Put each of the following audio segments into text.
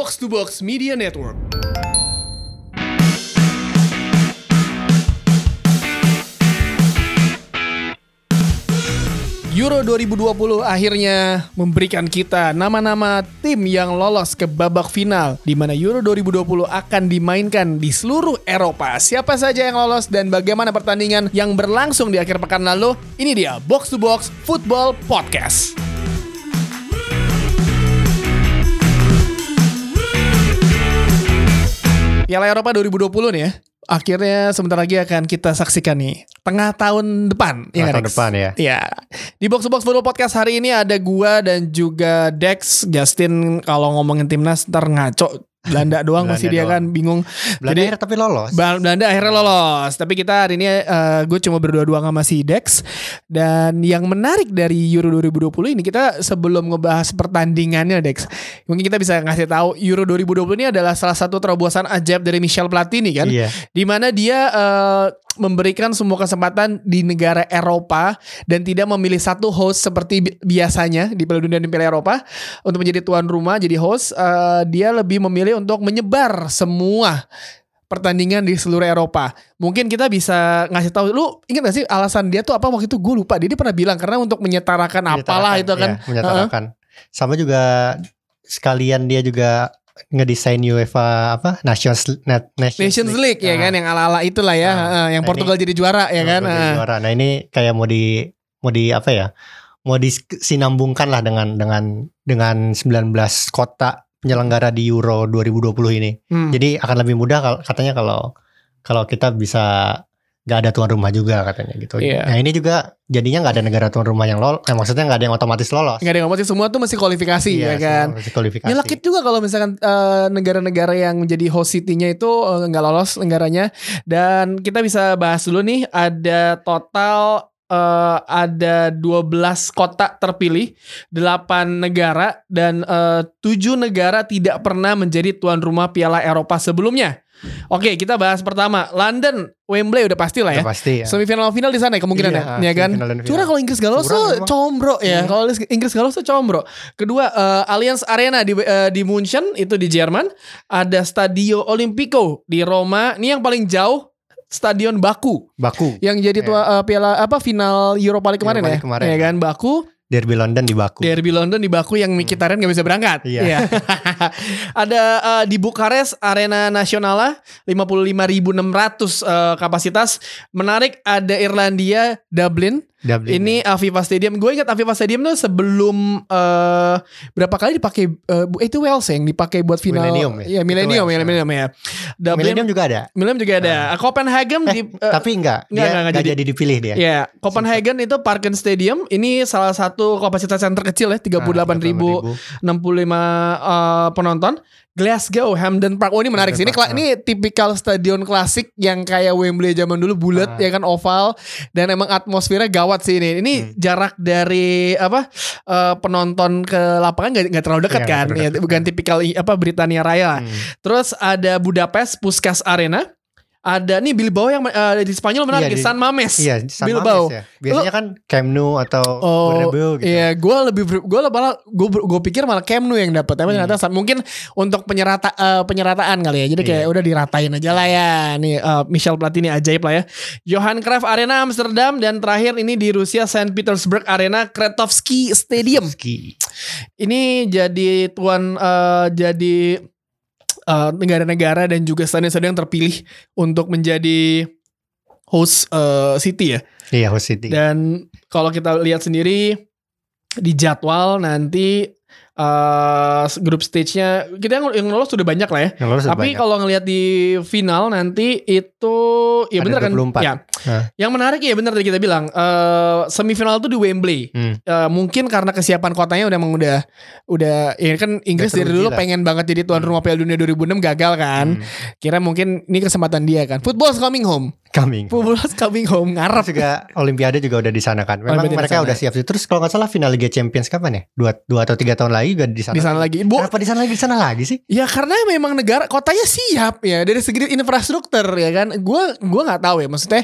Box to Box Media Network. Euro 2020 akhirnya memberikan kita nama-nama tim yang lolos ke babak final di mana Euro 2020 akan dimainkan di seluruh Eropa. Siapa saja yang lolos dan bagaimana pertandingan yang berlangsung di akhir pekan lalu? Ini dia Box to Box Football Podcast. Piala Eropa 2020 nih ya. Akhirnya sebentar lagi akan kita saksikan nih tengah tahun depan Tengah nggak, tahun Dex? depan ya. Iya. Di Box Box Football Podcast hari ini ada gua dan juga Dex. Justin kalau ngomongin timnas ntar ngaco. Belanda doang Belanda masih dia doang. kan bingung. Belanda Jadi akhirnya tapi lolos. Belanda akhirnya lolos. Tapi kita hari ini gue cuma berdua-dua sama si Dex. Dan yang menarik dari Euro 2020 ini kita sebelum ngebahas pertandingannya Dex. Mungkin kita bisa ngasih tahu Euro 2020 ini adalah salah satu terobosan ajaib dari Michel Platini kan. Iya. Di mana dia eh, memberikan semua kesempatan di negara Eropa dan tidak memilih satu host seperti bi- biasanya di Piala Dunia dan Piala Eropa untuk menjadi tuan rumah jadi host. eh, dia lebih memilih untuk menyebar semua pertandingan di seluruh Eropa. Mungkin kita bisa ngasih tahu lu ingat gak sih alasan dia tuh apa waktu itu gue lupa. Dia, dia pernah bilang karena untuk menyetarakan apalah itu kan. Iya, menyetarakan. Sama juga sekalian dia juga ngedesain UEFA apa Nations Net- Nations, Nations League ya Nah, kan yang ala-ala itulah ya, Nah, Heeh, yang nah Portugal jadi juara ya kan. Jadi Heeh. juara. Nah, ini kayak mau di mau di apa ya? Mau disinambungkan lah dengan dengan dengan 19 kota penyelenggara di Euro 2020 ini. Hmm. Jadi akan lebih mudah kalau katanya kalau kalau kita bisa nggak ada tuan rumah juga katanya gitu. Iya. Nah ini juga jadinya nggak ada negara tuan rumah yang lolos. Eh, maksudnya nggak ada yang otomatis lolos. Nggak ada yang sih semua tuh masih kualifikasi ya Iya, kan. masih kualifikasi. Nyelekit juga kalau misalkan eh, negara-negara yang menjadi host city-nya itu eh, nggak lolos negaranya. Dan kita bisa bahas dulu nih ada total eh, ada 12 kota terpilih, 8 negara dan eh, 7 negara tidak pernah menjadi tuan rumah Piala Eropa sebelumnya. Oke, kita bahas pertama London, Wembley udah pasti lah ya. Udah pasti ya. Semifinal final di sana ya kemungkinan Iya, ya, ya kan? Curang kalau Inggris gak lolos Curang tuh combro ya. Hmm. Kalau Inggris gak lolos tuh combro. Kedua eh, Allianz Arena di eh, di Munchen itu di Jerman. Ada Stadio Olimpico di Roma. Ini yang paling jauh Stadion Baku Baku. yang jadi tua eh, piala apa final Europa League kemarin Europa ya. League kemarin. Ya kan Baku, Derby London di Baku. Derby London di Baku yang Mkhitaryan gak bisa berangkat. Iya. Ada eh, di Bukares Arena Nasional 55.600 eh, kapasitas. Menarik ada Irlandia Dublin. Dublin. Ini Aviva Stadium. Gue ingat Aviva Stadium tuh sebelum eh berapa kali dipakai eh, bu- itu Wales ya, yang dipakai buat final. Millennium ya? Itu Millennium ya, ya. Millennium ya. Dublin Millennium juga ada. Millennium juga ada. Copenhagen Eh, di eh, tapi enggak, enggak, dia enggak, enggak, jadi- jadi dipilih dia. Ya, Copenhagen itu Parken Stadium. Ini salah satu kapasitas yang terkecil ya, 38.065 eh, penonton. Glasgow, Hampden Park. Oh ini menarik sih. Ini, ini tipikal stadion klasik yang kayak Wembley zaman dulu bulat Ah. ya kan oval dan emang atmosfernya gawat sih ini. Ini Hmm. jarak dari apa eh, penonton ke lapangan gak, nggak terlalu dekat Iya, kan? terlalu Ya, dekat. bukan tipikal apa Britania Raya. Hmm. Terus ada Budapest Puskas Arena. Ada nih Bilbao yang eh, di Spanyol menarik Iya, ya, di- San Mames. Iya, San Bilbao. Mames ya. Biasanya kan Camp Nou atau Bernabeu gitu. Iya, gue lebih gue malah gue gue pikir malah Camp Nou yang dapat. Tapi Hmm. ternyata San- mungkin untuk penyerata eh, penyerataan kali ya. Jadi kayak Iya. udah diratain aja lah ya. Nih eh, Michel Platini ajaib lah ya. Johan Cruyff Arena Amsterdam dan terakhir ini di Rusia Saint Petersburg Arena Kretovsky Stadium. Ski. Ini jadi tuan eh, jadi eh, negara-negara dan juga stadion-stadion yang terpilih untuk menjadi host eh, city ya. Iya, host city. Dan kalau kita lihat sendiri di jadwal nanti eh grup stage-nya kita yang, yang lolos sudah banyak lah ya. Yang lolos Tapi kalau ngelihat di final nanti itu ya Ada bener kan 24. ya. Hah. Yang menarik ya bener tadi kita bilang eh semifinal itu di Wembley. Hmm. Eh, mungkin karena kesiapan kotanya udah emang udah udah ya kan Inggris dari dulu lah. pengen banget jadi tuan Hmm. rumah Piala Dunia 2006 gagal kan. Hmm. Kira mungkin ini kesempatan dia kan. Football's coming home. Coming. Football's coming home. Ngarep juga Olimpiade juga udah di sana kan. Memang Olimpiade mereka udah siap sih. Terus kalau nggak salah final Liga Champions kapan ya? Dua, dua atau tiga tahun lagi juga di sana. di sana lagi. Bu, Kenapa di sana lagi di sana lagi sih? Ya karena memang negara kotanya siap ya dari segi infrastruktur ya kan. Gua gua nggak tahu ya maksudnya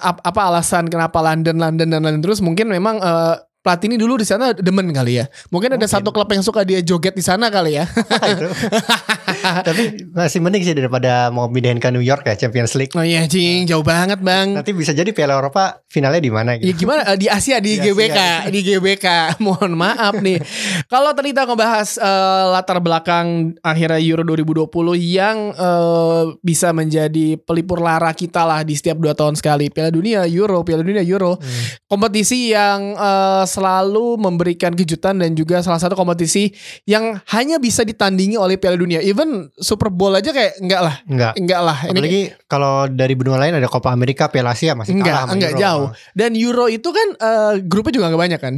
ap- apa alasan kenapa London London dan London terus mungkin memang eh, Platini dulu di sana demen kali ya. Mungkin ada Mungkin. satu klub yang suka dia joget di sana kali ya. Tapi masih mending sih daripada mau pindahin ke New York ya Champions League. oh iya cing, jauh banget bang. Nanti bisa jadi Piala Eropa finalnya di mana Ya gitu. gimana Eh, di Asia di, Di GBK Asia. di GBK mohon maaf nih kalau tadi kita ngebahas eh, latar belakang akhirnya Euro 2020 yang eh, bisa menjadi pelipur lara kita lah di setiap dua tahun sekali Piala Dunia Euro Piala Dunia Euro Hmm. kompetisi yang eh, selalu memberikan kejutan dan juga salah satu kompetisi yang hanya bisa ditandingi oleh Piala Dunia. Even Super Bowl aja kayak enggak lah. Enggak. enggak lah. Ini Apalagi kalau dari benua lain ada Copa America, Piala Asia masih enggak kalah enggak Euro. jauh. Dan Euro itu kan eh, grupnya juga nggak banyak kan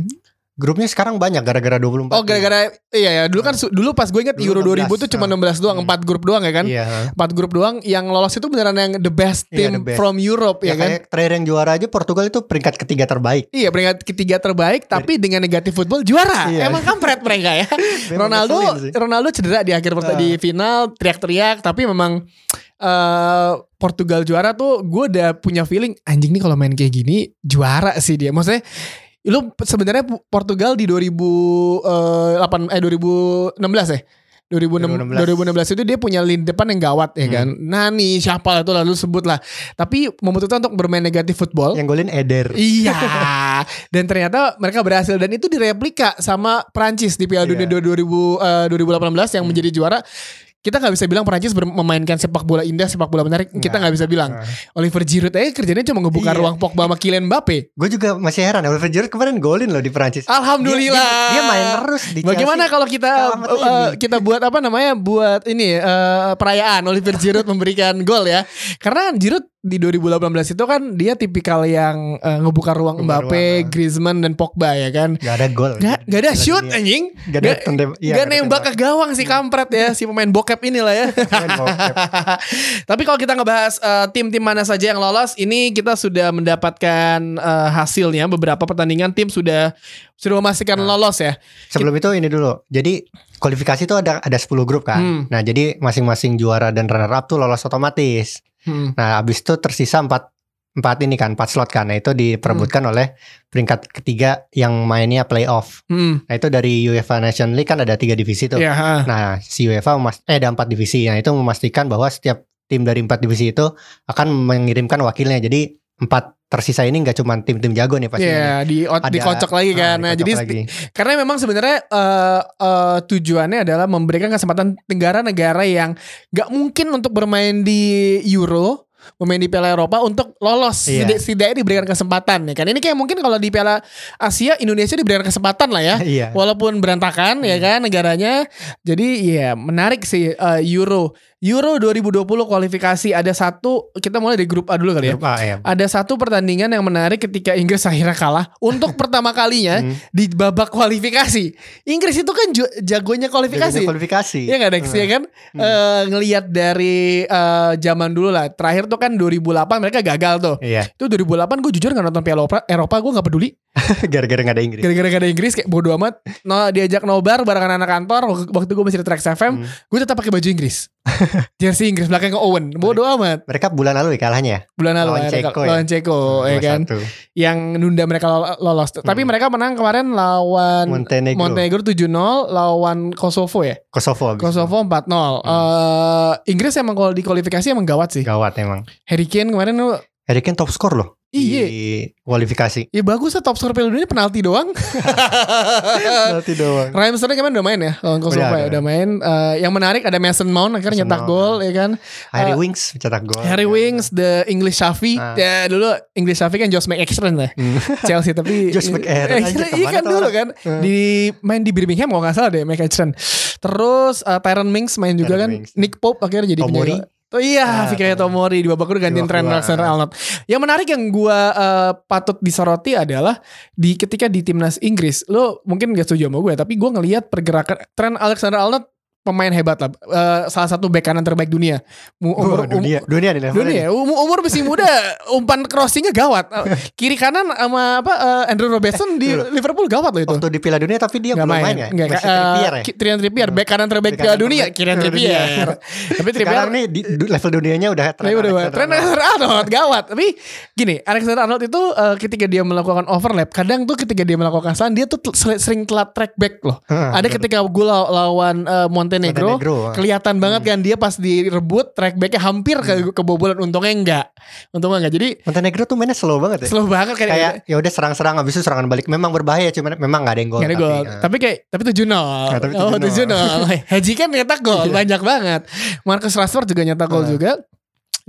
Grupnya sekarang banyak gara-gara 24. Oh gara-gara iya ya dulu kan su- dulu pas gue inget Dulu Euro 16, 2000 tuh cuma ah. 16 doang, Hmm. 4 grup doang ya kan? Iya. 4 grup doang yang lolos itu beneran yang the best Iya, team the best. from Europe ya, Ya, kan? kayak terakhir yang juara aja Portugal itu peringkat ketiga terbaik. Iya peringkat ketiga terbaik tapi dengan negatif football juara. Iya. Emang kampret mereka ya. Ronaldo. Ronaldo cedera di akhir Ah. di final teriak-teriak tapi memang eh Portugal juara tuh gue udah punya feeling anjing nih kalau main kayak gini juara sih dia. Maksudnya lu sebenarnya Portugal di 2008 eh 2016 ya 2016 2016 itu dia punya lini depan yang gawat ya Hmm. kan. Nani siapa itu lalu sebut lah. Tapi memutuskan untuk bermain negatif football. Yang golin Eder. Iya. Dan ternyata mereka berhasil dan itu direplika sama Prancis di Piala Dunia Iya. 2000 eh, 2018 yang menjadi juara. Kita nggak bisa bilang Prancis ber- memainkan sepak bola indah, sepak bola menarik. Kita nggak bisa bilang. Nah. Oliver Giroud aja kerjanya cuma ngebuka Iya. ruang Pogba sama Kylian Mbappe. Gue juga masih heran Oliver Giroud kemarin golin loh di Perancis. Alhamdulillah. Dia, dia, dia main terus di Bagaimana Chelsea. kalau kita ini. kita buat apa namanya buat ini eh, perayaan Oliver Giroud memberikan gol ya. Karena kan Giroud di 2018 itu kan dia tipikal yang eh, ngebuka ruang Ngebuka Mbappe, ruang, ah. Griezmann dan Pogba ya kan. Gak ada gol. Gak, gak ada shoot Dunia. anjing. Gak ada Gak, tendem- iya, gak gak nembak ke gawang si kampret ya si pemain bokep inilah ya. Bokep. Tapi kalau kita ngebahas eh, tim-tim mana saja yang lolos, ini kita sudah mendapatkan eh, hasilnya beberapa pertandingan tim sudah sudah memastikan Nah. lolos ya. Sebelum itu ini dulu. Jadi kualifikasi itu ada ada 10 grup kan. Hmm. Nah, jadi masing-masing juara dan runner up tuh lolos otomatis. Hmm. Nah, habis itu tersisa 4 empat ini kan, 4 slot kan. Nah, itu diperebutkan oleh peringkat ketiga yang mainnya playoff. Hmm. Nah, itu dari UEFA Nation League kan ada tiga divisi tuh. Ha. Nah, si UEFA memas- eh ada empat divisi. Nah, itu memastikan bahwa setiap tim dari empat divisi itu akan mengirimkan wakilnya. Jadi empat tersisa ini nggak cuma tim-tim jago nih pastinya. Iya, di Ada- dikocok lagi kan. Ah, Nah, dikocok jadi lagi. karena memang sebenarnya eh, eh, tujuannya adalah memberikan kesempatan negara-negara yang gak mungkin untuk bermain di Euro bermain di Piala Eropa untuk lolos Iya. Setidaknya- diberikan kesempatan ya kan ini kayak mungkin kalau di Piala Asia Indonesia diberikan kesempatan lah ya Iya. walaupun berantakan ya kan negaranya jadi ya menarik sih eh, Euro Euro 2020 kualifikasi ada satu kita mulai dari grup A dulu kali ya Grup A, ya. ada satu pertandingan yang menarik ketika Inggris akhirnya kalah untuk pertama kalinya Hmm. di babak kualifikasi. Inggris itu kan jagonya kualifikasi. Jagonya kualifikasi. Iya nggak Dex Hmm. ya kan? Eh, ngelihat dari eh, zaman dulu lah. Terakhir tuh kan 2008 mereka gagal tuh. Iya, Itu 2008 gue jujur nggak nonton Piala Eropa, Eropa gue nggak peduli. gara-gara nggak ada Inggris. Gara-gara gak ada Inggris kayak bodo amat. No, diajak nobar barengan anak kantor waktu- gue masih di Trax FM, Hmm. gue tetap pakai baju Inggris. Jersey Inggris belakangnya Owen. Bodo amat. Mereka bulan lalu ya kalahnya ya? Bulan lalu Lawan akhirnya Ceko ya? lawan Ceko ya kan. 2-1. yang nunda mereka lol- lolos. Tapi Hmm. mereka menang kemarin lawan Montenegro. Montenegro 7-0 lawan Kosovo ya. Kosovo. abis Kosovo 4-0. Eh, Inggris emang kalau di kualifikasi emang gawat sih. Gawat emang. Harry Kane kemarin lu Harry Kane top skor loh. Iya. Kualifikasi. Ya bagus lah top score Piala Dunia penalti doang. Nanti doang. Raheem Sterling kemarin udah main ya lawan Kosovo Udah, ya, udah. main. Eh, yang menarik ada Mason Mount akhirnya Mason nyetak gol ya kan. Harry Eh, Winks mencetak gol. Harry Wings, the English Shafi. Ah. Ya dulu English Shafi kan Josh McEachran lah. Hmm. Chelsea tapi Josh McEachran, Eh, iya kan dulu kan Hmm. di main di Birmingham kalau nggak salah deh McEachran. Terus uh, Tyron Mings main juga Tyron kan. Mings. Nick Pope akhirnya jadi Tomori. penjaga. Oh iya, Ah, Fikaya Tomori di babak kedua gantiin Trent kedua. Alexander-Arnold. Yang menarik yang gua uh, patut disoroti adalah di ketika di timnas Inggris, lo mungkin gak setuju sama gue, tapi gue ngelihat pergerakan Trent Alexander-Arnold pemain hebat lah. Eh, salah satu bek kanan terbaik dunia. Mu- Umur, Umur, um- dunia, dunia nih dunia. Umur, umur masih muda, umpan crossingnya gawat. Eh, Kiri kanan sama apa eh, Andrew Robertson di Liverpool gawat loh itu. Waktu di Piala Dunia tapi dia Nggak belum main, ya. Nggak, Masih Trippier ya. Kylian Trippier, bek kanan terbaik Piala dunia, Piala Trippier. dunia. Tapi Trippier Sekarang nih di, level dunianya udah Tapi udah Arnold. Alexander Arnold gawat. Tapi gini, Alexander Arnold itu eh, ketika dia melakukan overlap, kadang tuh ketika dia melakukan kesalahan dia tuh sering, telat track back loh. Ada ketika gue law- lawan eh, Montenegro, Montenegro. kelihatan banget kan dia pas direbut track backnya hampir ke kebobolan. Untungnya enggak. Untungnya enggak. Jadi Montenegro tuh mainnya slow banget ya. slow banget kayak, Kayak ya udah serang-serang habis itu serangan balik. Memang berbahaya cuman memang gak ada yang gol. Tapi, gol. eh. Tapi kayak tapi 7 0 Nah, tapi Oh 7-0. 7 0 Haji kan nyetak gol banyak banget. Marcus Rashford juga nyetak gol Nah. juga.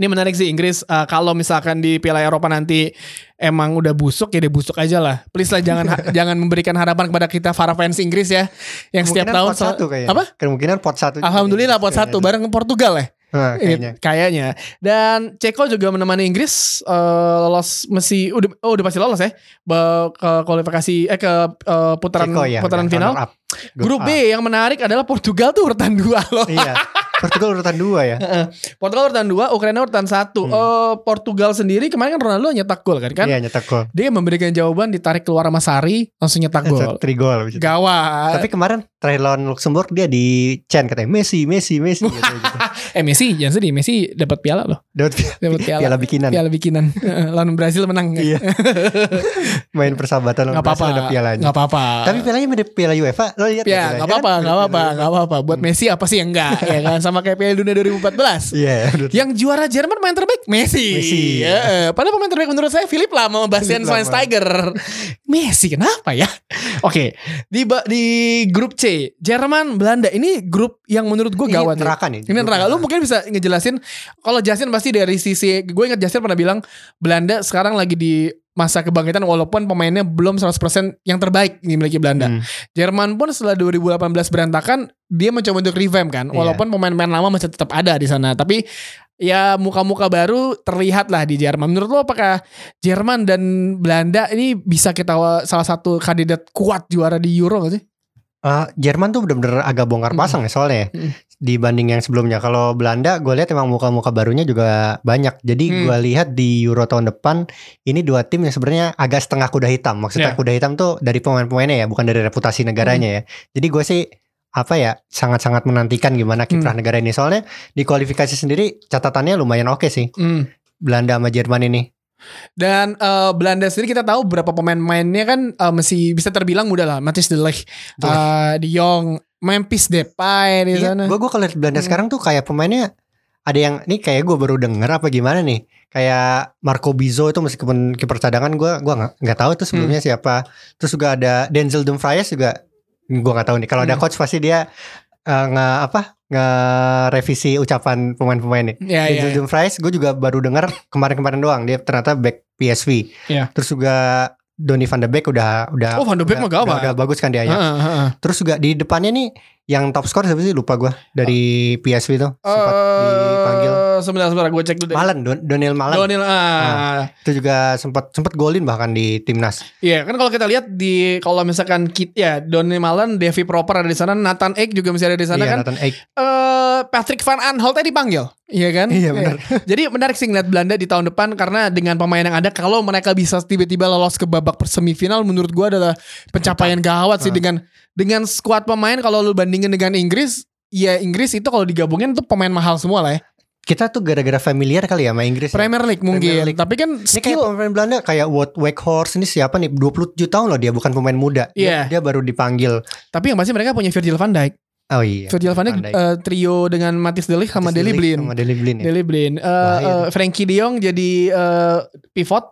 Ini menarik sih Inggris eh, kalau misalkan di Piala Eropa nanti emang udah busuk ya dia busuk aja lah. Please lah jangan jangan memberikan harapan kepada kita para fans Inggris ya yang setiap tahun pot satu kayaknya. apa? Kemungkinan pot satu. Alhamdulillah pot satu bareng Portugal ya. Nah, kayaknya. Kayaknya. Dan Ceko juga menemani Inggris eh, lolos mesti udah oh udah pasti lolos ya Be- ke kualifikasi eh ke eh, putaran Ceko ya, putaran udah final. up. Grup. B yang menarik adalah Portugal tuh urutan dua loh. Iya. Portugal urutan dua ya. Portugal urutan dua, Ukraina urutan satu. Eh, Portugal sendiri kemarin kan Ronaldo nyetak gol kan? kan? Hmm. Iya nyetak gol. Dia memberikan jawaban ditarik keluar sama Sari langsung nyetak gol. Tri gol. Gawat. Tapi kemarin terakhir lawan Luxembourg dia di Chen katanya Messi, Messi, Messi gitu, gitu. eh Messi jangan sedih, Messi dapat piala loh. Dapat pi- Dapat piala. piala bikinan. Piala bikinan. Lawan Brazil menang. Iya. Main persahabatan lawan apa-apa. Brasil ada pialanya. Nggak apa-apa. Tapi pialanya mirip piala UEFA. Lo lihat Ya nggak apa-apa, nggak apa-apa, nggak apa-apa. Buat Hmm. Messi apa sih yang enggak ya kan sama kayak Piala Dunia 2014. Iya. betul. Yang juara Jerman main terbaik Messi. Messi. Ya, eh, padahal pemain terbaik menurut saya Philip Lahm sama Bastian. Schweinsteiger. Messi kenapa ya? Oke, di ba- di grup C, Jerman, Belanda ini grup yang menurut gue Ini gawat. ya. neraka nih. Ini neraka. Lu mungkin bisa ngejelasin kalau Justin pasti dari sisi gue ingat Justin pernah bilang Belanda sekarang lagi di masa kebangkitan walaupun pemainnya belum 100% yang terbaik dimiliki Belanda. Hmm. Jerman pun setelah 2018 berantakan dia mencoba untuk revamp kan Iya. walaupun pemain-pemain lama masih tetap ada di sana tapi ya muka-muka baru terlihat lah di Jerman menurut lo apakah Jerman dan Belanda ini bisa kita salah satu kandidat kuat juara di Euro gak sih? Ah, Jerman tuh bener-bener agak bongkar pasang ya soalnya ya. Hmm. dibanding yang sebelumnya. Kalau Belanda gue lihat emang muka-muka barunya juga banyak. Jadi Hmm. gue lihat di Euro tahun depan ini dua tim yang sebenarnya agak setengah kuda hitam. Ya. Maksudnya kuda hitam tuh dari pemain-pemainnya ya, bukan dari reputasi negaranya Hmm. ya. Jadi gue sih apa ya sangat-sangat menantikan gimana kiprah Hmm. negara ini soalnya di kualifikasi sendiri catatannya lumayan oke sih Hmm. Belanda sama Jerman ini. Dan eh, Belanda sendiri kita tahu beberapa pemain-pemainnya kan eh, masih bisa terbilang muda lah. Matthijs de Ligt, eh, De Jong, Memphis Depay di Iya, sana. gue gue kalau lihat Belanda Hmm. sekarang tuh kayak pemainnya ada yang ini kayak gue baru denger apa gimana nih kayak Marco Bizzo itu meskipun kiper cadangan gue gua nggak nggak tahu tuh sebelumnya Hmm. siapa terus juga ada Denzel Dumfries juga gue nggak tahu nih kalau ada Hmm. coach pasti dia eh, nge apa nge revisi ucapan pemain-pemain nih Ya, ya, Denzel ya. Dumfries gue juga baru denger kemarin-kemarin doang dia ternyata back PSV Iya. terus juga Donny van de Beek udah udah Oh, Van de Beek udah- mah gawat. udah, udah bagus kan dia ya Heeh, heeh. Terus juga di depannya nih yang top score siapa sih lupa gue dari PSV tuh sempat dipanggil Eh, sebentar sebentar gue cek dulu deh. Malen Don Daniel Malen Donil ah. itu juga sempat sempat golin bahkan di timnas Iya, kan kalau kita lihat di kalau misalkan kit ya Donny Malen, Devi Proper ada di sana, Nathan Ake juga masih ada di sana iya, kan. Nathan Ake. Eh Patrick Van Aanholtnya dipanggil. Iya kan? Iya, benar. Jadi menarik sih ngeliat Belanda di tahun depan karena dengan pemain yang ada kalau mereka bisa tiba-tiba lolos ke babak semifinal menurut gua adalah pencapaian gawat sih Ah. dengan dengan skuad pemain kalau lu bandingin dengan Inggris ya Inggris itu kalau digabungin tuh pemain mahal semua lah ya. kita tuh gara-gara familiar kali ya sama Inggris ya. Premier League mungkin. Premier League. Tapi kan ini kayak skill pemain Belanda kayak Wout Weghorst ini siapa nih 27 tahun loh dia bukan pemain muda Iya. dia, dia baru dipanggil tapi yang pasti mereka punya Virgil van Dijk. oh iya Virgil van Dijk, Van Dijk. eh, trio dengan Matis Delik sama Deli Blin. sama Deli Blin ya. Deli Blin. Eh, Bahaya eh, Frankie De Jong jadi eh, pivot.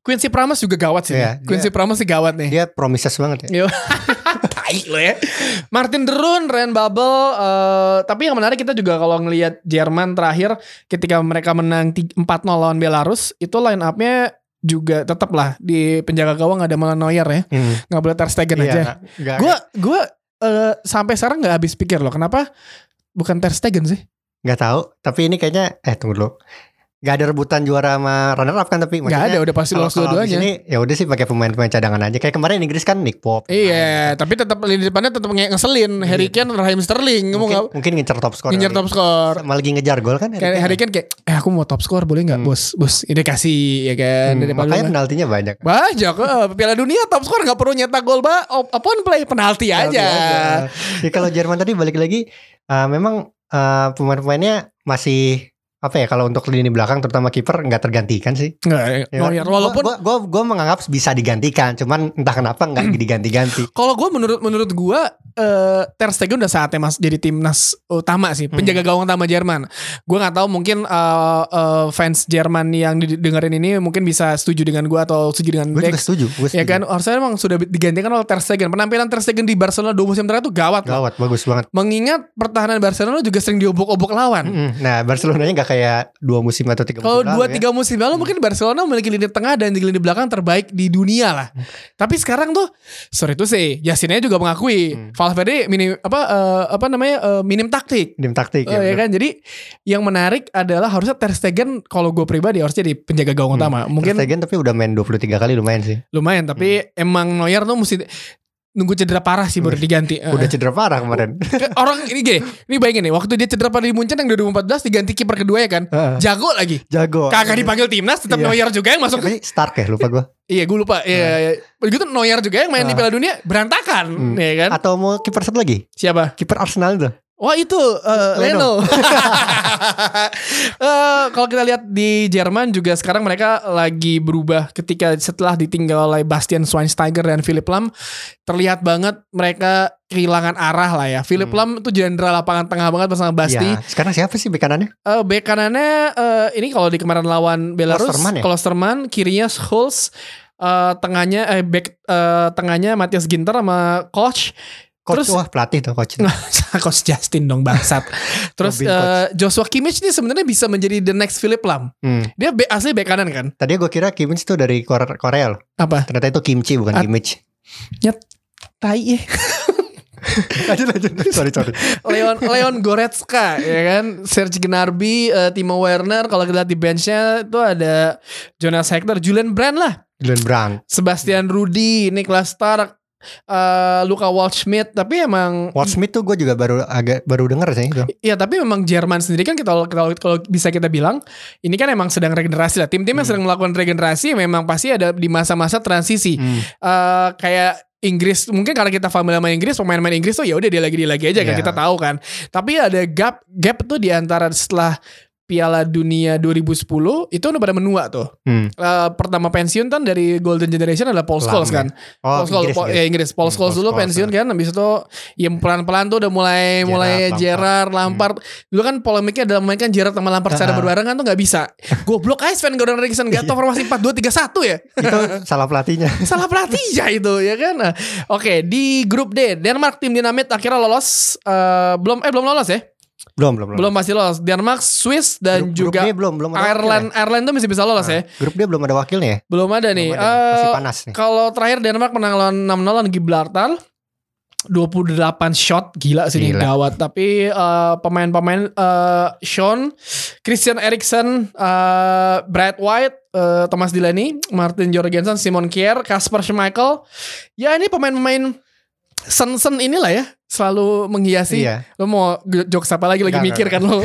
Quincy Promes juga gawat sih. Iya, Quincy Promes sih gawat nih. dia promises banget ya. Tai lo ya. Martin Derun, Ren Babel, eh, tapi yang menarik kita juga kalau ngelihat Jerman terakhir ketika mereka menang ti- 4-0 lawan Belarus, itu line up-nya juga tetap lah di penjaga gawang ada Malan Neuer ya. Hmm. boleh Ter Stegen Iya, aja. Gue gua eh, sampai sekarang nggak habis pikir loh, kenapa bukan Ter Stegen sih? nggak tahu tapi ini kayaknya eh tunggu dulu Gak ada rebutan juara sama runner up kan tapi maksudnya ada, udah pasti lolos dua-duanya. Ini ya udah sih pakai pemain-pemain cadangan aja. Kayak kemarin Inggris kan Nick Pope. Iya, tapi tetap lini depannya tetap nge- ngeselin. Harry Kane, Raheem Sterling, ngomong Mungkin, nggak mungkin ngincer top score. ngincer top skor. Sama lagi ngejar gol kan. Kayak Harry Kane kayak, eh aku mau top skor boleh nggak Hmm. bos? Bos, ini kasih ya kan. Hmm, makanya penaltinya banyak. Banyak eh, Piala Dunia top skor nggak perlu nyetak gol ba Apaan play penalti Penalti aja. Ya kalau Jerman tadi balik lagi uh, memang uh, pemain-pemainnya masih apa ya kalau untuk lini belakang terutama kiper nggak tergantikan sih. Nggak, Ya, Neuer. walaupun gua, gua, gua menganggap bisa digantikan, cuman entah kenapa nggak diganti-ganti. kalau gue menurut menurut gue eh Ter Stegen udah saatnya mas jadi timnas utama sih Hmm. penjaga gawang utama Jerman. Gue nggak tahu mungkin eh, eh, fans Jerman yang dengerin ini mungkin bisa setuju dengan gue atau setuju dengan Gue juga Dex. setuju. Gue Ya kan harusnya emang sudah digantikan oleh Ter Stegen. Penampilan Ter Stegen di Barcelona dua musim terakhir itu gawat. loh. Gawat, bagus banget. Mengingat pertahanan Barcelona juga sering diobok-obok lawan. Mm-mm. Nah, Barcelonanya nggak kayak dua musim atau tiga Kalau lalu dua ya. tiga musim lalu mungkin Barcelona memiliki lini tengah dan lini belakang terbaik di dunia lah. Tapi sekarang tuh sorry tuh sih, Yasinnya juga mengakui Hmm. Valverde minim apa eh, apa namanya eh, minim taktik. Tim taktik Eh, ya kan jadi yang menarik adalah harusnya Ter Stegen kalau gue pribadi harus jadi penjaga gawang Hmm. utama. Mungkin Ter Stegen tapi udah main 23 kali lumayan sih. lumayan tapi emang Neuer tuh mesti nunggu cedera parah sih baru diganti. Eh, Udah cedera parah kemarin. Ke- orang ini gini, ini bayangin nih waktu dia cedera parah di Munchen yang 2014 diganti kiper kedua ya kan. Jago lagi. Jago. Kagak dipanggil timnas tetap Iya. Neuer juga yang masuk sih? Stark ya lupa gue. Iya gue lupa Iya iya Begitu Neuer juga yang main di Ah. Piala Dunia Berantakan Hmm. ya kan Atau mau kiper satu lagi? Siapa Kiper Arsenal tuh. Wah itu eh, Leno Leno. Eh, Kalau kita lihat di Jerman juga sekarang mereka lagi berubah Ketika setelah ditinggal oleh Bastian Schweinsteiger dan Philip Lam Terlihat banget mereka kehilangan arah lah ya Philip Hmm. Lam itu jenderal lapangan tengah banget bersama Basti Ya, sekarang siapa sih bek kanannya? Eh, bek kanannya eh, ini kalau di kemarin lawan Belarus Klosterman ya? Klosterman, kirinya Schulz, eh, tengahnya eh back eh, tengahnya Matthias Ginter sama coach Coach Terus- wah pelatih tuh coach. coach Justin dong bangsat. Terus eh, Joshua Kimmich ini sebenarnya bisa menjadi the next Philip Lam. Hmm. Dia be- asli bek kanan kan? Tadi gue kira Kimmich tuh dari Korea, Korea loh. Apa? Ternyata itu kimchi bukan At- Kimmich. Tai ya. lanjut lanjut. sorry sorry. Leon Leon Goretzka ya kan Serge Gnabry eh, Timo Werner kalau kita lihat di benchnya itu ada Jonas Hector Julian Brand lah Glenn Brown. Sebastian Rudy, Niklas Stark, eh Luka Waldschmidt, tapi emang Walt Smith tuh gue juga baru agak baru denger sih itu. Iya tapi memang Jerman sendiri kan kita kalau kalau bisa kita bilang ini kan emang sedang regenerasi lah tim-tim yang Hmm. sedang melakukan regenerasi memang pasti ada di masa-masa transisi Hmm. Eh, kayak Inggris mungkin karena kita familiar sama Inggris pemain-pemain Inggris tuh ya udah dia lagi dia lagi aja kan Iya. kita tahu kan tapi ada gap gap tuh di antara setelah Piala Dunia 2010 itu udah pada menua tuh. Hmm. Eh, pertama pensiun kan dari Golden Generation adalah Paul Scholes kan. Oh, Paul Scholes, Inggris, Paul- Inggris. ya Inggris. Paul Hmm, Scholes dulu Scholes, pensiun kan, habis itu ya pelan-pelan tuh udah mulai Gerrard, mulai Lampard. Gerrard, Lampard. Dulu kan polemiknya adalah memainkan Gerrard sama Lampard secara Ah. berbarengan tuh nggak bisa. Goblok aja Sven Goran Eriksson gak tau formasi 4-2-3-1 ya. Itu salah pelatihnya. Salah pelatih ya itu ya kan. Nah, Oke di grup D Denmark tim dinamit akhirnya lolos Eh, belum eh belum lolos ya Belum belum belum masih lolos Denmark Swiss dan Grup- grup juga D belum belum ada Ireland wakilnya. Ireland tuh masih bisa lolos Nah, ya Grup dia belum ada wakilnya ya. belum ada nih Belum ada. Masih Eh, panas nih. kalau terakhir Denmark menang lawan 6-0 lawan Gibraltar 28 shot gila sih Gila. gawat tapi eh, pemain-pemain eh, Sean Christian Eriksen eh, Brad White eh, Thomas Delaney Martin Jorgensen Simon Kjær Kasper Schmeichel ya ini pemain-pemain sen-sen inilah ya selalu menghiasi Iya. lo mau jokes apa lagi lagi Enggak, mikir enggak, kan lo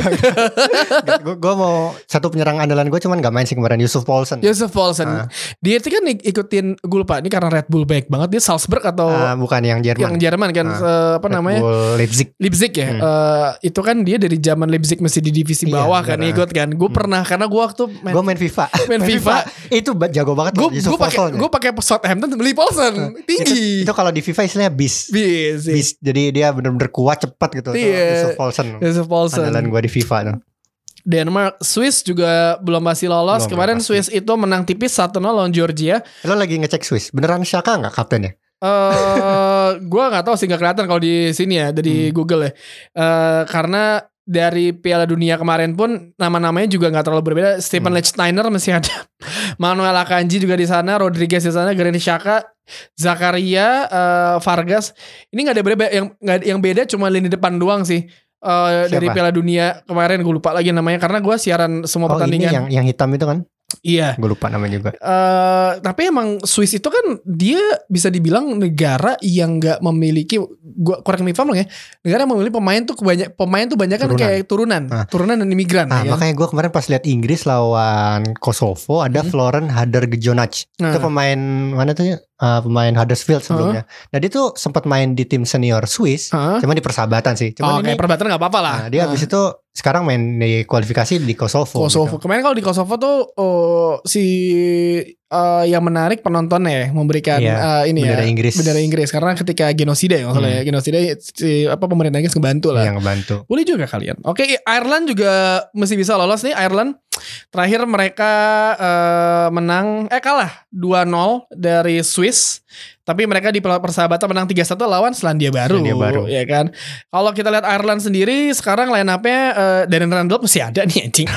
gue mau satu penyerang andalan gue cuman gak main sih kemarin Yusuf Paulsen. Joseph Paulsen Ah. dia itu kan ik- ikutin gue lupa ini karena Red Bull baik banget dia Salzburg atau Ah, bukan yang Jerman. yang Jerman kan eh, apa Red namanya Bull Leipzig. Leipzig ya Hmm. Eh, itu kan dia dari zaman Leipzig masih di divisi Iya, bawah kan ikut kan gue Hmm. pernah karena gue waktu main Gue main FIFA. main FIFA itu jago banget gue Yusuf pakai Paulsen. gue pakai Southampton beli Paulsen tinggi Itu kalau di FIFA istilahnya bis. bis Bis. Jadi dia bener-bener kuat cepat gitu. Itu Iya. Yusuf Paulsen. Yusuf Paulsen Andalan gue di FIFA tuh. Denmark Swiss juga belum masih lolos Belum, kemarin pasti. Swiss itu menang tipis 1-0 lawan Georgia Lo lagi ngecek Swiss. Beneran Shaka gak kaptennya? eh gue nggak tahu sih nggak kelihatan kalau di sini ya dari Hmm. Google ya Eh, karena dari Piala Dunia kemarin pun nama-namanya juga nggak terlalu berbeda Stephen Hmm. Lichtsteiner masih ada Manuel Akanji juga di sana Rodriguez di sana Granit Xhaka Zakaria eh, Vargas ini nggak ada beda yang nggak yang beda cuma lini depan doang sih eh, dari? Piala Dunia kemarin gue lupa lagi namanya karena gue siaran semua Oh ini pertandingan. yang yang hitam itu kan? Iya. Gue lupa namanya juga. eh tapi emang Swiss itu kan dia bisa dibilang negara yang nggak memiliki gua I'm wrong ya negara yang memiliki pemain tuh banyak pemain tuh banyak kan Turunan. kayak turunan Ah. turunan dan imigran Nah, ya kan? makanya gue kemarin pas lihat Inggris lawan Kosovo ada Hmm. Floren Hadergejonac. Nah. Itu pemain mana tuh ya? Ah, pemain Huddersfield sebelumnya. Nah, dia tuh sempat main di tim senior Swiss, Hah? cuma di persahabatan sih. Oh, Cuma kayak perbatasan nggak apa-apa lah. nah, dia Nah. habis itu sekarang main di kualifikasi di Kosovo. Kosovo. gitu. Kemarin kalau di Kosovo tuh oh, si eh, yang menarik penontonnya ya memberikan Iya, eh, ini Bendera ya Inggris. bendera Inggris karena ketika genosida ya maksudnya ya genosida si apa pemerintah Inggris ngebantu lah. yang ngebantu. Boleh juga kalian. Oke, Ireland juga mesti bisa lolos nih. Ireland terakhir mereka eh, menang eh kalah 2-0 dari Swiss. Tapi mereka di persahabatan menang 3-1 lawan Selandia Baru, Selandia Baru. ya kan. Kalau kita lihat Ireland sendiri sekarang line up-nya eh, Darren Randolph masih ada nih anjing.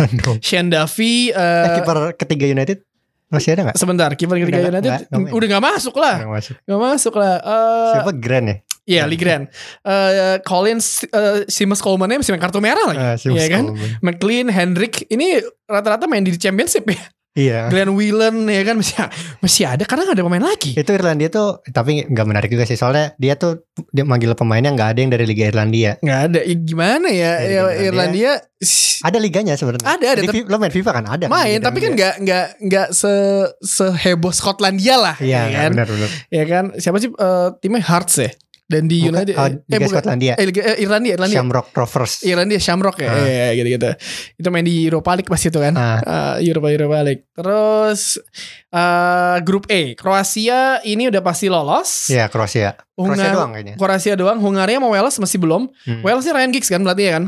Shane Duffy eh, Eh, kiper ketiga United masih ada nggak? sebentar kiper ketiga United udah nggak masuk lah. Yang masuk. Nggak masuk lah. Eh, Siapa Grant ya? Iya, Lee Grant. Eh, Collins uh, Seamus Coleman masih main kartu merah lagi. Ah, si Iya kan? Coleman. McLean, Hendrick ini rata-rata main di championship ya. Iya. Glenn Whelan ya kan masih masih ada karena nggak ada pemain lagi. Itu Irlandia tuh tapi nggak menarik juga sih soalnya dia tuh dia manggil pemainnya nggak ada yang dari Liga Irlandia. Nggak ada. Ya, gimana ya? Dari ya Irlandia. Irlandia Ada liganya sebenarnya. Ada, ada, Di tapi- fi- lo main FIFA kan ada. main tapi kan nggak nggak nggak se seheboh Skotlandia lah. Iya, ya kan? benar benar. Ya kan? Siapa sih eh, timnya Hearts ya? Dan di Bukan, United oh, Liga Skotlandia. Eh, eh, Irlandia, Irlandia. Shamrock Rovers. Irlandia Shamrock ya, Ah. Iya, gitu-gitu. Itu main di Europa League pas itu kan. Ah. Eh, Europa Europa League. Terus eh, grup E, Kroasia ini udah pasti lolos. Iya, Kroasia. Kroasia Hungar- doang kayaknya. Kroasia doang. Hungaria sama Wales masih belum. Hmm. Wales sih Ryan Giggs kan berarti ya kan.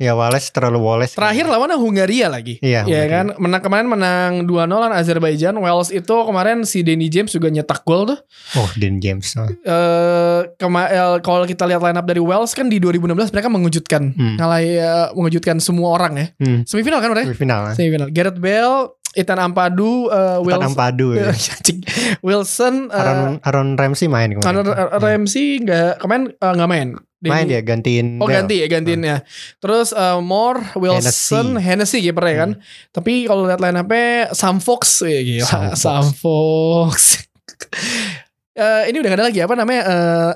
Ya Wales terlalu Wales. Terakhir lawannya Hungaria lagi. Iya, Ya Hungaria. kan, menang kemarin menang 2-0 lawan Azerbaijan. Wales itu kemarin si Danny James juga nyetak gol tuh. Oh, Dean James. Oh. Eh kema- eh, kalau kita lihat line up dari Wales kan di 2016 mereka mengejutkan, Hmm. ngalah eh, mengejutkan semua orang ya. Hmm. Semifinal kan mereka? Semifinal. kan? Semifinal. Gareth Bale, Ethan Ampadu, uh, Wilson, Tanam padu ya. Wilson, uh, Aaron, Aaron Ramsey main kemarin. Ramsey nggak kemarin uh, nggak main. Main dia gantiin Oh Bale. ganti ya gantiin ya. Terus uh, Moore, Wilson, Hennessy, kipernya kan. Tapi kalau lihat line up-nya Sam Fox, ya gila. Sam Fox. Sam Fox. Eh, ini udah gak ada lagi apa namanya eh,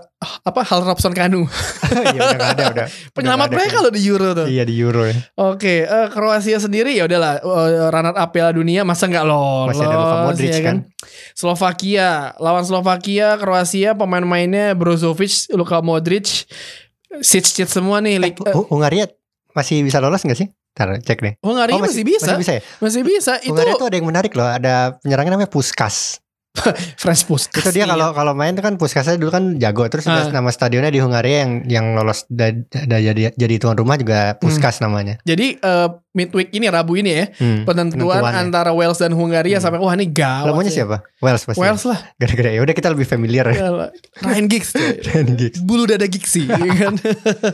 apa Hal Robson Kanu Iya udah gak ada udah. penyelamat Udah mereka loh di Euro tuh. Iya di Euro ya. Oke, eh, Kroasia sendiri ya udahlah eh, runner up Piala Dunia masa nggak lolos. Masih ada Luka Modric ya kan. Slovakia lawan Slovakia, Kroasia pemain-pemainnya Brozovic, Luka Modric, Sic semua nih. Eh, Hu- Hungaria masih bisa lolos gak sih? Ntar cek deh. Hungaria Oh, masih, bisa, Masih bisa ya? masih bisa. Itu Hungaria tuh ada yang menarik loh. Ada penyerangnya namanya Puskas. Fresh Push. Itu dia kalau kalau main kan Puskasnya dulu kan jago. Terus Ah. nama stadionnya di Hungaria yang yang lolos da, da- jadi jadi tuan rumah juga Puskas namanya. Jadi eh, midweek ini Rabu ini ya Hmm. penentuan Penentuannya. antara Wales dan Hungaria Hmm. sampai wah ini gawat. Sih. siapa? Wales pasti. Wales lah. Gara-gara ya udah kita lebih familiar ya. Ryan Giggs. cuy. Dan Giggs. bulu dada giksi ya kan?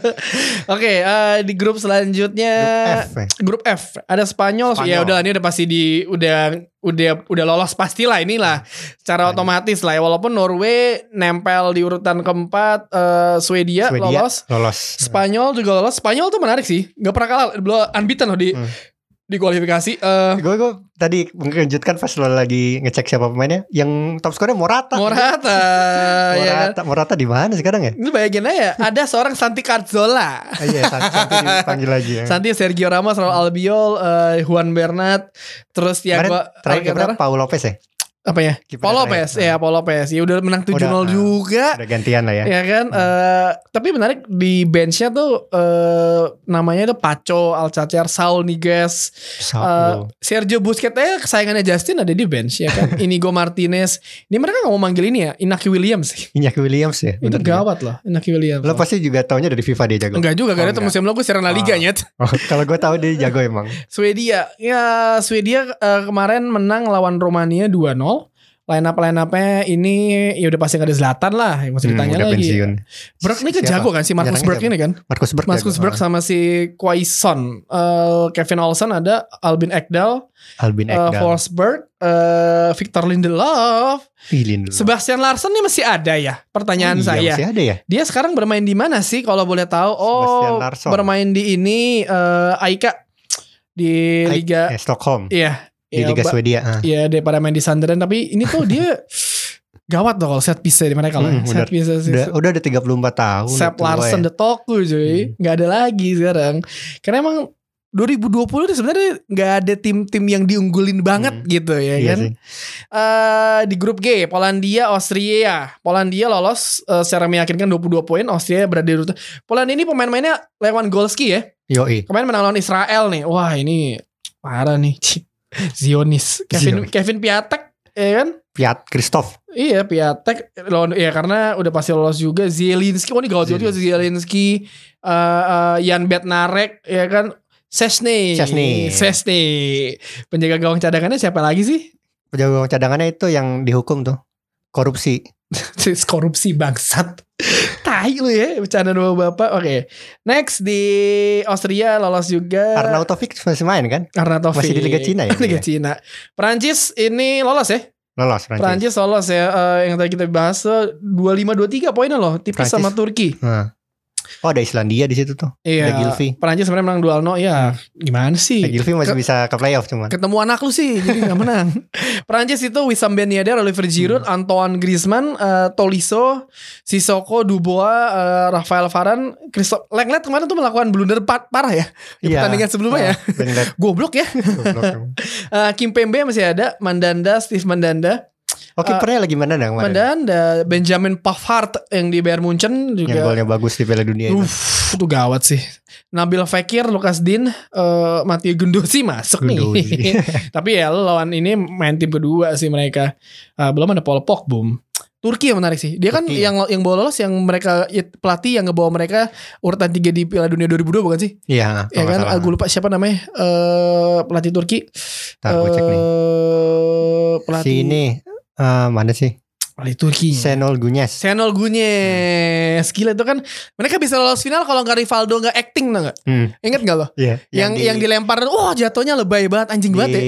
Oke, eh, di grup selanjutnya Grup F, ya. grup F ada Spanyol, Spanyol. ya udah ini udah pasti di udah udah udah lolos pastilah inilah secara Spanyol. otomatis lah ya walaupun Norway nempel di urutan keempat eh, Swedia, Swedia lolos lolos. Spanyol juga lolos Spanyol tuh menarik sih nggak pernah kalah belum unbeaten loh di Hmm. di kualifikasi eh Gue gue tadi mengejutkan pas lo lagi ngecek siapa pemainnya. Yang top skornya Morata. Morata ya kan Morata, Morata di mana sekarang ya? Lu bayangin aja ada seorang Santi Cazorla Oh, iya, Santi Santi dipanggil lagi ya. Santi Sergio Ramos, Raul Albiol, eh, Juan Bernat, terus Kemarin Thiago terakhir? Paul Lopez ya? Apa ya? Kiper Paul terakhir. Lopez, ya Paul Lopez. Ya udah menang 7-0 Udah, ah. juga. Udah gantian lah ya. Ya kan, Eh, tapi menarik di benchnya tuh eh, namanya tuh Paco, Alcacer, Saul Niguez, oh. Sergio Busquets eh, kesayangannya Justin ada di bench ya kan. Inigo Martinez. Ini mereka nggak mau manggil ini ya, Inaki Williams. Iñaki Williams ya. Itu gawat loh, Inaki Williams. Lo pasti juga taunya dari FIFA dia jago. Enggak juga, Oh, karena itu enggak. musim lalu gue siaran La Liga Oh. nyet. Oh, kalau gue tahu dia jago emang. Swedia, ya Swedia eh, kemarin menang lawan Romania 2-0. Line up line upnya ini ya udah pasti gak ada Zlatan lah yang masih Hmm, ditanya udah lagi. pensiun. Berg ini kan jago kan si Marcus Berg siapa? ini kan. Marcus Berg. Marcus. Berg sama si Quaison, Eh, Kevin Olsen ada, Albin Ekdal, Albin uh, Ekdal. Forsberg, eh, Victor Lindelof, Ih, Lindelof. Sebastian Larsen ini masih ada ya? Pertanyaan Oh iya, saya. Masih ada ya? Dia sekarang bermain di mana sih kalau boleh tahu? Oh, bermain di ini eh Aika di Liga Eh, Stockholm. Iya. Di Liga Swedia. ah. Iya daripada main di Sunderland tapi ini tuh dia gawat tuh kalau set piece di mereka lah. Hmm, set piece sih. Udah, udah ada 34 tahun. Sepp Larsen ya. the Toku cuy. Hmm. nggak ada lagi sekarang. Karena emang 2020 itu sebenarnya nggak ada tim-tim yang diunggulin banget Hmm. gitu ya Iya kan. sih. Eh, di grup G, Polandia, Austria. Polandia lolos eh, secara meyakinkan 22 poin, Austria berada di urutan. Polandia ini pemain-pemainnya Lewandowski ya. Yoi. Kemarin menang lawan Israel nih. Wah, ini parah nih. Zionis. Kevin Zionis. Kevin Piatek ya kan? Piat Christoph. Iya Piatek lawan ya karena udah pasti lolos juga Zielinski. Oh ini gawat juga Zielinski, eh eh, Jan Bednarek ya kan? Sesne. Szczesny. Sesne. Penjaga gawang cadangannya siapa lagi sih? Penjaga cadangannya itu yang dihukum tuh. Korupsi. korupsi bangsat. Tai lu ya bercanda dua bapak. Oke. Next di Austria lolos juga Arnautovic masih main kan? Arnautovic. Masih di Liga Cina ya? Liga? Cina. Perancis ini lolos ya? Lolos Prancis. Perancis lolos ya. Eh, yang tadi kita bahas eh, 25 23 poinnya loh, tipis Perancis. sama Turki. Nah. Oh ada Islandia di situ tuh. Iya. Ada Gilvi. Perancis sebenarnya menang 2-0 ya. Gimana sih? Nah, Gilvi masih Ke- bisa ke playoff cuman. Ketemu anak lu sih jadi gak menang. Perancis itu Wissam Ben Yedder, Oliver Giroud, Hmm. Antoine Griezmann, eh, Tolisso, Sissoko, Dubois, eh, Rafael Varane, Christophe Lenglet kemarin tuh melakukan blunder pa- parah ya di Iya. pertandingan sebelumnya ya. Ah, Lenglet. Goblok ya. Goblok. Eh, Kim Pembe masih ada, Mandanda, Steve Mandanda, Oh kipernya lagi mana kemarin? Mandanda, Benjamin Pavard yang di Bayern Munchen Yang juga. golnya bagus di Piala Dunia itu. Uff, itu gawat sih. Nabil Fekir, Lukas Din, eh Matteo Gundosi masuk Gundosi. nih. Tapi ya lawan ini main tim kedua sih mereka. Eh, belum ada Paul Pogba. Turki yang menarik sih. Dia kan Turki. yang yang bawa lolos yang mereka ya, pelatih yang ngebawa mereka urutan 3 di Piala Dunia 2002 bukan sih? Iya. Ya kan? nggak Ah, lupa siapa namanya. Eh pelatih Turki. Ntar gue cek nih. Eh, pelatih Si ini eh, mana sih? pelatih Turki. Senol Gunyes. Senol Gunyes Gila itu kan Mereka bisa lolos final Kalau nggak Rivaldo nggak acting nggak Hmm, Ingat gak lo iya. yang yang, di, dilempar wah jatuhnya lebay banget anjing banget ya.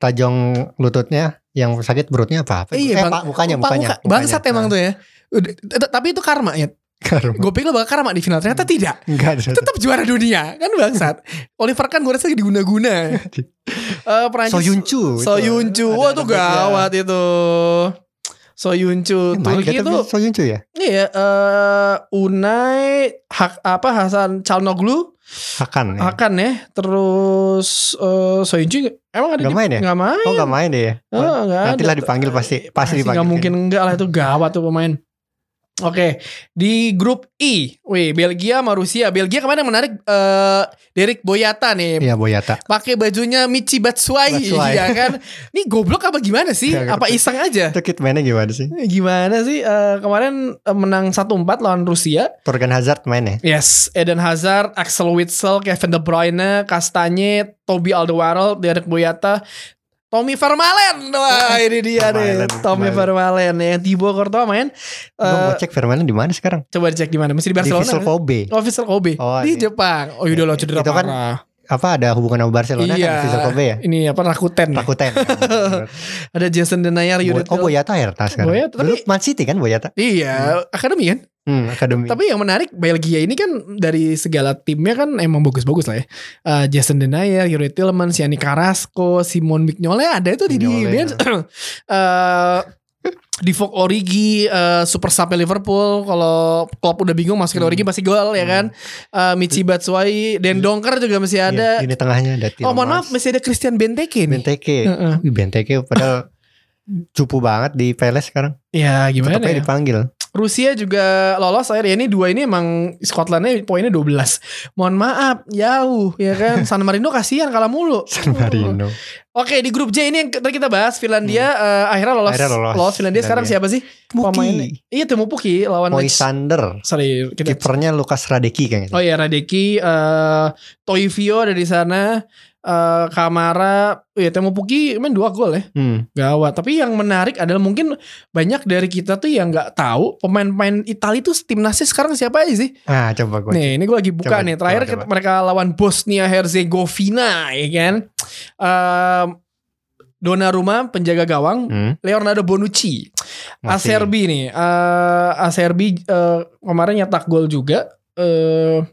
tajong lututnya yang sakit perutnya apa apa? Iya, eh, Bang. Pak, mukanya mukanya. muka- Bangsat emang tuh ya. Udah, t- tapi itu karma ya. Karma. Gue pikir lo bakal karma di final ternyata tidak. Enggak ada. Tetap juara dunia kan bangsat. Oliver kan gue rasa diguna-guna. Eh Perancis Soyuncu. itu. Soyuncu. Ada- Wah ada tuh backnya. gawat itu. Soyuncu Eh, main Turki itu Soyuncu ya? iya eh Unai hak apa Hasan Calnoglu Hakan ya. akan ya terus eh Soyuncu emang ada Nggak di- main ya? nggak main Oh enggak main deh ya? Oh, nggak Nanti ada. lah dipanggil pasti pasti Pasti dipanggil. nggak mungkin enggak lah itu gawat tuh pemain. Oke, di grup I, wih Belgia sama Rusia. Belgia kemarin menarik eh Derek Boyata nih. Iya Boyata. Pakai bajunya Michi Batshuayi, Batshuayi. ya kan? Ini goblok apa gimana sih? Nggak Apa iseng aja? Itu kit mainnya gimana sih? Gimana sih? Eh, kemarin eh, menang 1-4 lawan Rusia. Torgan Hazard main ya? Yes, Eden Hazard, Axel Witsel, Kevin De Bruyne, Kastanye, Toby Alderweireld, Derek Boyata, Tommy Vermaelen. Wah, ini dia nih. Vermaelen, Tommy Vermaelen yang Thibaut Courtois main. Gue Eh, mau cek Vermaelen di mana sekarang? coba dicek di mana? Masih di Di Barcelona. Vissel kan? Kobe. Oh, Vissel Kobe. Oh, di ini. Jepang. Oh, udah lo cedera Itu kan parah. Apa ada hubungan sama Barcelona Iya. kan Vissel Kobe ya? Ini apa Rakuten. Rakuten. Ada Jason Denayer, Yuri oh Boyata Herta sekarang. Boyata, tapi- Man City kan Boyata? Iya, akademi kan? Hmm, akademi. Tapi yang menarik Belgia ini kan dari segala timnya kan emang bagus-bagus lah ya. Eh, Jason Denayer, Yuri Tillmans, Yani Carrasco, Simon Mignolet ada itu di di Mignolet, bench. Eh, di Fok Origi, eh, super sub Liverpool. Kalau Klopp udah bingung masukin Hmm. Origi pasti gol ya kan. Eh, Michi Batshuayi, Dan Donker juga masih ada. Iya, ini tengahnya ada oh mohon maaf masih ada Christian Benteke nih. Benteke. Heeh. Wih, Benteke padahal cupu banget di Peles sekarang. Ya gimana Tetap aja ya? dipanggil. Rusia juga lolos akhirnya ini dua ini emang Scotlandnya poinnya 12 Mohon maaf jauh ya kan? San Marino kasihan kalah mulu. San Marino. Oke di grup J ini yang tadi kita bahas Finlandia eh, akhirnya lolos Hmm. Akhirnya lolos. Finlandia sekarang siapa sih? Muki. Iya Temu Puki lawan Moisander. Sorry kita Kipernya Lukas Radeki kayaknya. Oh iya Radeki eh Toivio ada di sana eh Kamara, ya Temo Puki main dua gol ya. Hmm. Gawat. Tapi yang menarik adalah mungkin banyak dari kita tuh yang nggak tahu pemain-pemain Italia tuh timnasnya sekarang siapa aja sih? Ah, coba gue. Nih, ini gue lagi buka Coba, nih. Terakhir coba, coba. mereka lawan Bosnia Herzegovina, ya kan? Ehm, Donnarumma penjaga gawang, Hmm. Leonardo Bonucci, Masih. Acerbi nih. Eh Acerbi eh, kemarin nyetak gol juga. Eh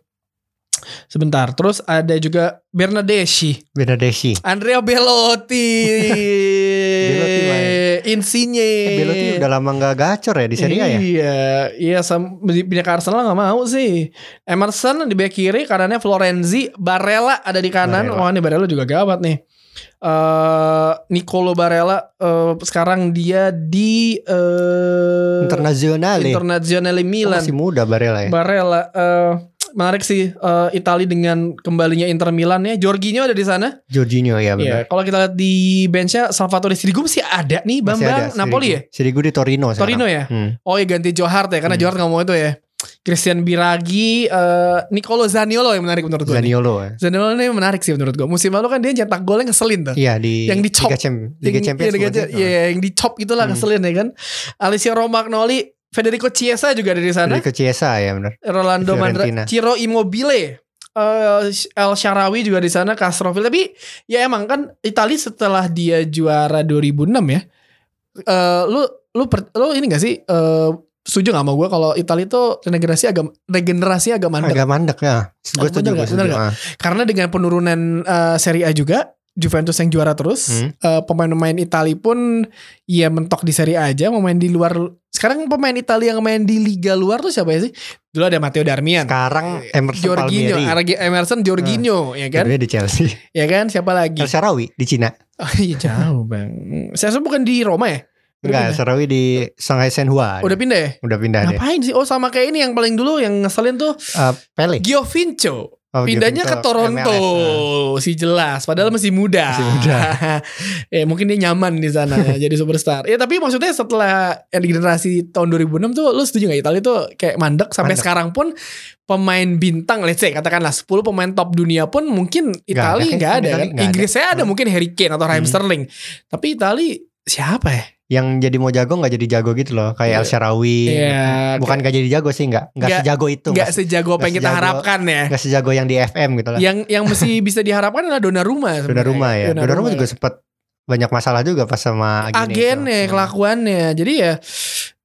sebentar. Terus ada juga Bernadeschi, Bernadeschi. Andrea Belotti, Belotti. Insigne. Eh, Belotti udah lama nggak gacor ya di Serie A ya? Iya, iya sam- pindah ke Arsenal gak mau sih. Emerson di back kiri, kanannya Florenzi, Barella ada di kanan. Barella. Wah, ini Barella juga gawat nih. Eh Nicolo Barella eh, sekarang dia di Internasional ya. Internazionale Milan. Masih muda Barella ya. Barella eh menarik sih eh Italia dengan kembalinya Inter Milan ya. Jorginho ada di sana. Jorginho ya Iya, benar. kalau kita lihat di benchnya Salvatore Sirigu masih ada nih Bambang Napoli ya. Sirigu. Di Torino sekarang. Torino ya. Hmm. Oh ya ganti Johar ya karena Hmm. Johar nggak mau itu ya. Christian Biragi, eh Nicolo Zaniolo yang menarik menurut gue. nih. Zaniolo ya. Zaniolo ini menarik sih menurut gue. Musim lalu kan dia nyetak golnya ngeselin tuh. Iya di Yang. Liga, Cham- Liga Yang- Champions. Iya, Liga- iya, yang dicop itulah Hmm. ngeselin ya kan. Alicia Romagnoli, Federico Chiesa juga ada di sana. Dari ke Chiesa ya benar. Rolando Mandra. Ciro Immobile, eh, El Sharawi juga di sana, Castroville. Tapi ya emang kan Italia setelah dia juara 2006 ya. eh lu lu per- lu ini gak sih eh setuju gak sama gue kalau Italia itu regenerasi agak regenerasi agak mandek. Agak mandek ya. Gue setuju, Bener setuju. nggak? Ah. Karena dengan penurunan eh, Serie A juga Juventus yang juara terus, Hmm. eh, pemain-pemain Italia pun ya mentok di Serie A aja, mau main di luar. Sekarang pemain Italia yang main di liga luar tuh siapa ya sih? Dulu ada Matteo Darmian, Sekarang Emerson Jorginho, Palmieri. Emerson Jorginho, ya kan? Sebenarnya di Chelsea. Ya kan? Siapa lagi? El Sharawi di Cina. Oh iya jauh bang. Saya bukan di Roma ya? Enggak? Sharawi di Shanghai Shenhua. Udah pindah ya? Udah pindah deh. Ngapain sih? Oh sama kayak ini yang paling dulu yang ngeselin tuh Eh, Pele. Giovinco. Oh, Pindahnya ke Giovinco, Toronto, MLS. si jelas. Padahal masih muda. Masih muda. ya mungkin dia nyaman di sana jadi superstar. Ya tapi maksudnya setelah yang di generasi tahun 2006 tuh, lu setuju gak Italia tuh kayak mandek sampai Mandek. sekarang pun pemain bintang, let's say katakanlah 10 pemain top dunia pun mungkin Italia nggak ada, kan? nggak ada. Inggris saya ada Hmm. mungkin Harry Kane atau Raheem Hmm. Sterling. Tapi Italia siapa ya? Yang jadi mau jago nggak jadi jago gitu loh. Kayak El Sharawi. Iya, Bukan gak jadi jago sih nggak. Nggak Nggak- sejago itu. nggak Nggak sejago apa yang nggak kita harapkan ya. nggak sejago yang di FM gitu lah. Yang yang mesti bisa diharapkan adalah Donnarumma. sebenarnya. Donnarumma ya. Donnarumma juga sempat banyak masalah juga pas sama agennya. itu. agennya, Hmm. kelakuannya. Jadi ya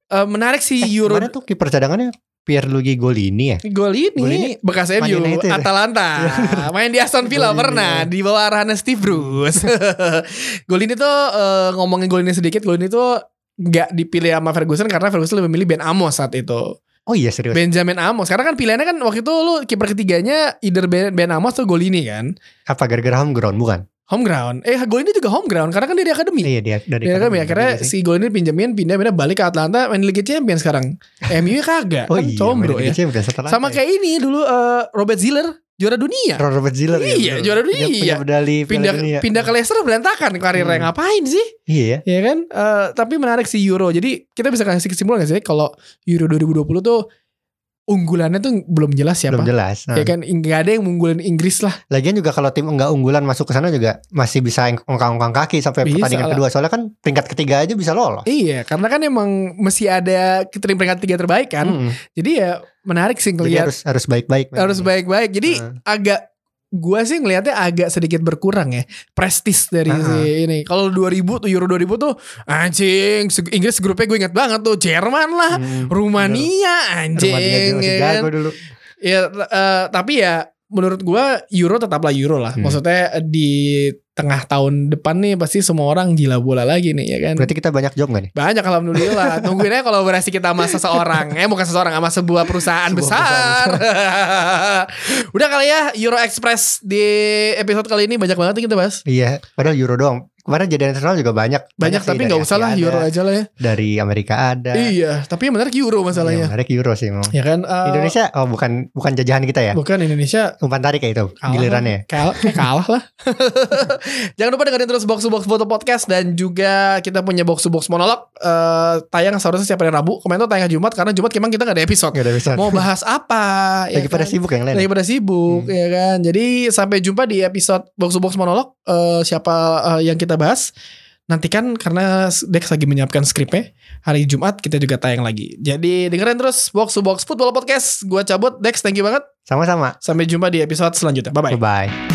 eh, menarik sih Eh, Euro Kemarin tuh kiper cadangannya Pierluigi Golini ya. Gol ini, Gol ini bekas MU ya? Atalanta main di Aston Villa Gol ini, pernah ya. di bawah arahan Steve Bruce. gol ini tuh eh, ngomongin gol ini sedikit, gol ini tuh nggak dipilih sama Ferguson karena Ferguson lebih milih Ben Amos saat itu. Oh iya serius. Benjamin Amos. Karena kan pilihannya kan waktu itu lu kiper ketiganya either Ben, Ben Amos atau gol ini kan. Apa gara-gara home ground bukan? Home ground. Eh gol ini juga home ground karena kan dia di akademi. Iya dia dari Ya kan akademi akhirnya si gol ini pinjemin pindah pindah balik ke Atlanta main Liga Champions sekarang. MU kagak. Oh kan iya, combro ya. Champions Sama kayak ini dulu eh, Robert Ziller juara dunia. Robert Ziller ya, Iya, betul. juara dunia. punya medali Pindah dunia. pindah ke Leicester berantakan karirnya Hmm. ngapain sih? Iya ya. Ya kan? Eh, tapi menarik sih Euro. Jadi kita bisa kasih kesimpulan gak sih kalau Euro 2020 tuh unggulannya tuh belum jelas siapa. Belum jelas. Nah. Ya kan nggak ada yang mengunggulin Inggris lah. Lagian juga kalau tim enggak unggulan masuk ke sana juga masih bisa ongkang-ongkang kaki sampai Bisa pertandingan lah. kedua. Soalnya kan peringkat ketiga aja bisa lolos. Iya, karena kan emang masih ada peringkat tiga terbaik kan. Mm-mm. Jadi ya menarik sih Jadi ngelihat harus harus baik-baik. harus baik-baik. Jadi Heeh. agak gua sih ngelihatnya agak sedikit berkurang ya prestis dari Heeh. si ini. Kalau 2000 tuh Euro 2000 tuh anjing Inggris grupnya gue ingat banget tuh Jerman lah, Hmm, Rumania anjing Rumania ya kan. dulu. Ya eh, tapi ya menurut gua Euro tetaplah Euro lah. Hmm. Maksudnya di tengah tahun depan nih pasti semua orang gila bola lagi nih ya kan. Berarti kita banyak job gak nih? Banyak alhamdulillah. Tungguin aja kolaborasi kita sama seseorang. Eh bukan seseorang sama sebuah perusahaan Sebuah besar. Udah kali ya Euro Express di episode kali ini banyak banget yang kita bahas. Iya, padahal Euro doang. kemarin jadi internasional juga banyak. Banyak, sih, tapi nggak usah lah ada, Euro aja lah ya. Dari Amerika ada. Iya, tapi yang menarik Euro Yang masalahnya. menarik Euro sih emang. Ya kan? eh, Indonesia oh bukan bukan jajahan kita ya. bukan Indonesia Umpan tarik ya itu Kalah gilirannya. Kalah, kalah lah. Jangan lupa dengerin terus Box to Box Foto Podcast dan juga kita punya Box to Box Monolog eh, tayang seharusnya setiap hari Rabu. Komentar tayang Jumat karena Jumat memang kita nggak ada episode. Gak ada bisa. Mau bahas apa? Lagi pada sibuk yang lain. Lagi pada sibuk Hmm. ya kan. Jadi sampai jumpa di episode Box to Box Monolog Eh, siapa eh, yang kita bahas. Nantikan karena Dex lagi menyiapkan skripnya Hari Jumat kita juga tayang lagi Jadi dengerin terus Box to Box Football Podcast Gua cabut Dex thank you banget Sama-sama. Sampai jumpa di episode selanjutnya Bye bye Bye bye.